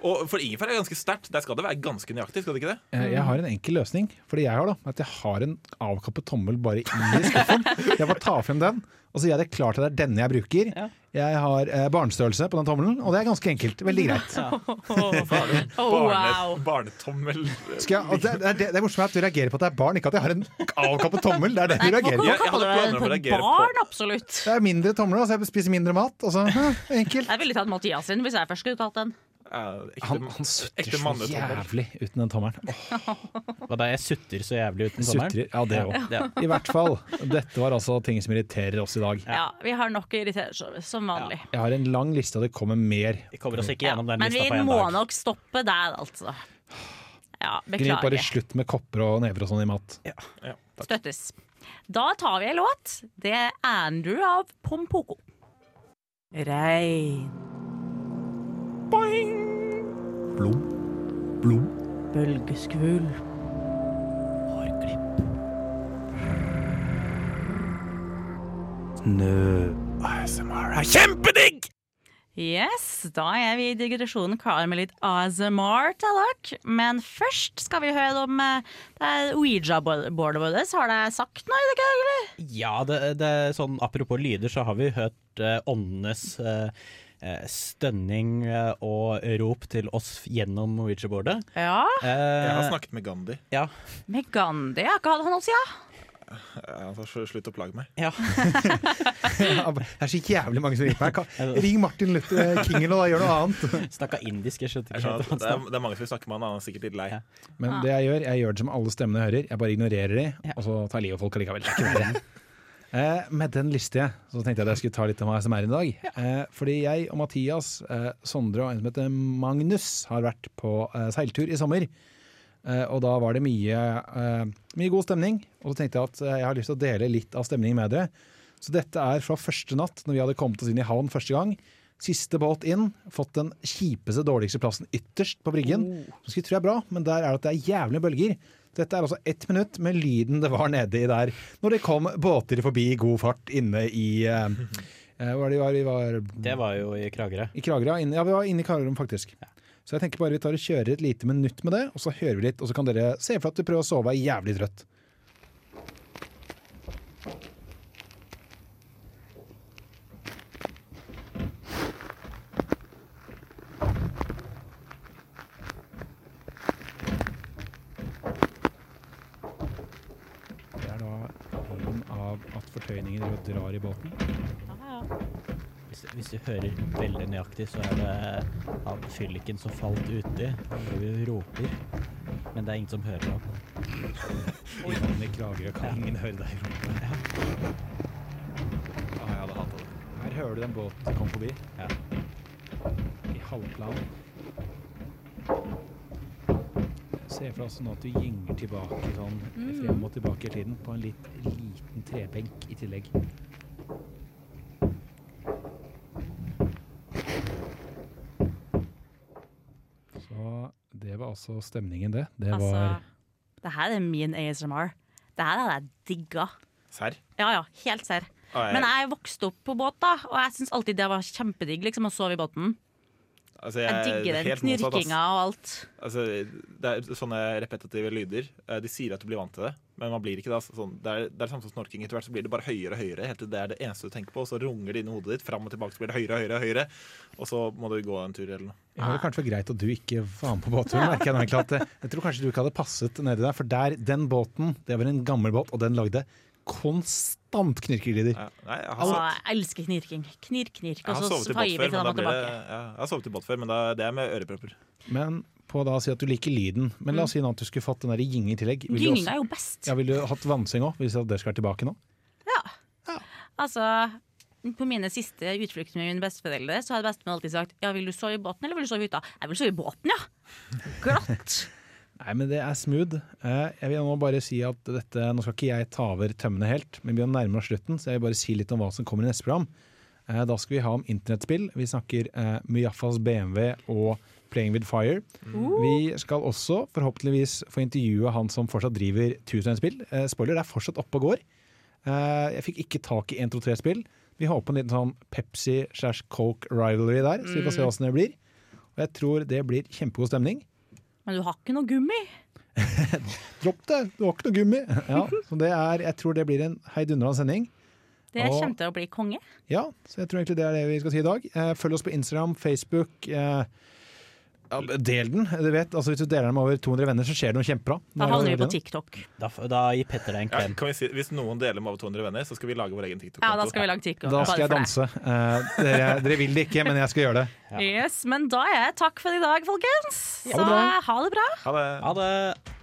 og for ingefær er ganske sterkt. Der skal det være ganske nøyaktig, skal det ikke det? Eh, Jeg har en enkel løsning for det jeg har. da At jeg har en avkappet tommel bare i skuffen. Jeg bare tar frem den, og så gjør jeg det klart at det er denne jeg bruker. Ja. Jeg har eh, barnestørrelse på den tommelen, og det er ganske enkelt. Veldig greit. Oh, wow. Barnetommel Skal jeg, og det, det, det, det er morsomt at du reagerer på at det er barn, ikke at jeg har en avkappet tommel. Det er det du reagerer på. kaller du det på et barn? Absolutt. Det er mindre tomler, altså jeg spiser mindre mat. Og så, hæ, enkelt. Jeg ville tatt Mathias sin hvis jeg først skulle tatt den. Han, han sutter ekte så jævlig uten den tommelen. Hva da, jeg sutter så jævlig uten tommelen? Ja, det òg. I hvert fall. Dette var altså ting som irriterer oss i dag. Ja, Vi har nok å irritere oss over, som vanlig. Jeg har en lang liste, og det kommer mer. Vi kommer oss ikke gjennom den Men vi dag. Men vi må dag. nok stoppe der, altså. Ja, Gni bare slutt med kopper og never og sånn i mat. Støttes. Da tar vi en låt. Det er Andrew av Pompoko. Regn. Boing! Blom. Blom. Bølgeskvulp. Snø. ASMR er kjempedigg! Yes, da er vi i digresjonen klar med litt ASMR til dere. Men først skal vi høre om eh, det Ouija-bordet vårt. Har det sagt noe? Ikke, eller? Ja, det, det sånn apropos lyder, så har vi hørt uh, åndenes eh, stønning eh, og rop til oss gjennom Norwegian-bordet. Ja. Jeg har snakket med Gandhi. Ja. Med Gandhi, ja. Hva hadde han å si? Ja? Ja, så slutt å plage meg. Ja. Det er så jævlig mange som ringer meg. Ring Martin Luther King eller gjør noe annet. Snakka indisk, jeg skjønte ikke det, er, det er mange som vil snakke med han, han er sikkert litt lei. Men det jeg gjør, jeg gjør det som alle stemmene hører. Jeg bare ignorerer de, og så tar livet av folk allikevel. Det er ikke verre. Eh, med den liste så tenkte jeg at jeg skulle ta litt om ASMR i dag. Eh, fordi jeg og Mathias, eh, Sondre og en som heter Magnus har vært på eh, seiltur i sommer. Eh, og da var det mye, eh, mye god stemning. Og så tenkte jeg at jeg har lyst til å dele litt av stemningen med dere. Så dette er fra første natt, når vi hadde kommet oss inn i havn første gang. Siste båt inn, fått den kjipeste, dårligste plassen ytterst på briggen. Så skulle tro jeg er bra, men der er det at det er jævlige bølger. Dette er altså ett minutt med lyden det var nedi der når det kom båter forbi i god fart inne i eh, eh, Hvor var det vi var? Det var jo i Kragerø. i Kragerø. Ja, vi var inne i Kragerø, faktisk. Så jeg tenker bare vi tar og kjører et lite minutt med det, og så hører vi litt, og så kan dere se for at du prøver å sove og er jævlig trøtt. Det er da lyden fortøyningen og drar i båten. Hvis, hvis du hører veldig nøyaktig, så er det han fylliken som falt uti. Han driver og roper. Men det er ingen som hører ham. I klager Kragerø kan ingen høre deg rope. Ah, jeg hadde hatet det. Her hører du den båten som kom forbi. I halvplan. Se for deg sånn at du gynger tilbake sånn Mm. frem og tilbake i tiden på en litt liten trebenk i tillegg. Så det var altså stemningen, det. Det var Altså, det her er min ASMR. Det her hadde jeg digga. Serr? Ja, ja, helt serr. Men jeg vokste opp på båt, da, og jeg syns alltid det var kjempedigg liksom, å sove i båten. Altså, Jeg digger den helt knirkinga og alt. Altså, det er sånne repetitive lyder. eh, De sier at du blir vant til det, men man blir ikke det. Altså. Sånn, det, er, det er samme som snorking. Etter hvert så blir det bare høyere og høyere. Helt til det er det eneste du tenker på, og så runger det inn i hodet ditt. Fram og tilbake så blir det høyere og høyere, og høyere. Og så må du gå en tur eller noe. Det var kanskje greit at du ikke var med på båtturen. merker Jeg nå at jeg tror kanskje du ikke hadde passet nedi der, for der, den båten, det var en gammel båt, og den lagde konstant knirkelyder. Nei, jeg Å, jeg elsker knirking. Knirk, knirk, og har så båt vi til dem tilbake. det, ja, jeg har sovet i båt før, men da, det er med ørepropper. Men på da å si at du liker lyden. Men la oss si nå at du skulle fått den der gynge i tillegg. Vil Gynging er jo best. Ja, Ville du hatt vannseng òg, hvis det skal tilbake nå? Altså, på mine siste utflukter med mine besteforeldre, så hadde bestemor alltid sagt ja, vil du sove i båten eller vil du sove i hytta. Jeg vil sove i båten, ja. Glatt. Nei, men det er smooth. Eh, Jeg vil nå bare si at dette, Nå skal ikke jeg ta over tømmene helt, men vi er nærmere oss slutten, så jeg vil bare si litt om hva som kommer i neste program. Eh, Da skal vi ha om internettspill. Vi snakker eh, Mujaffas BMW og Playing with Fire. Vi skal også forhåpentligvis få intervjue han som fortsatt driver 1001-spill. Eh, Spoiler, det er fortsatt oppe og går. Eh, Jeg fikk ikke tak i 123-spill. Vi håper på en liten sånn Pepsi slash Coke rivalry der, så vi får se Mm. åssen det blir. Og jeg tror det blir kjempegod stemning. Men du har ikke noe gummi. Dropp det, du har ikke noe gummi. Ja, så det er, jeg tror det blir en heidundrende sending. Det Og- kommer til å bli konge. Ja, så jeg tror egentlig det er det vi skal si i dag. Eh, følg oss på Instagram, Facebook. Eh, ja, del den. Du vet, altså Hvis du deler den med over 200 venner, så skjer det noe kjempebra. Da havner vi på TikTok. Da, da gir Petter deg en Ja, klem. kan vi si, hvis noen deler med over 200 venner, så skal vi lage vår egen TikTok. Ja, da skal vi lage TikTok. Da skal jeg danse. Uh, dere, dere vil det ikke, men jeg skal gjøre det. Ja. Yes, men da er jeg takk for i dag, folkens. Ha Så det bra. ha det bra. Ha det. Ha det.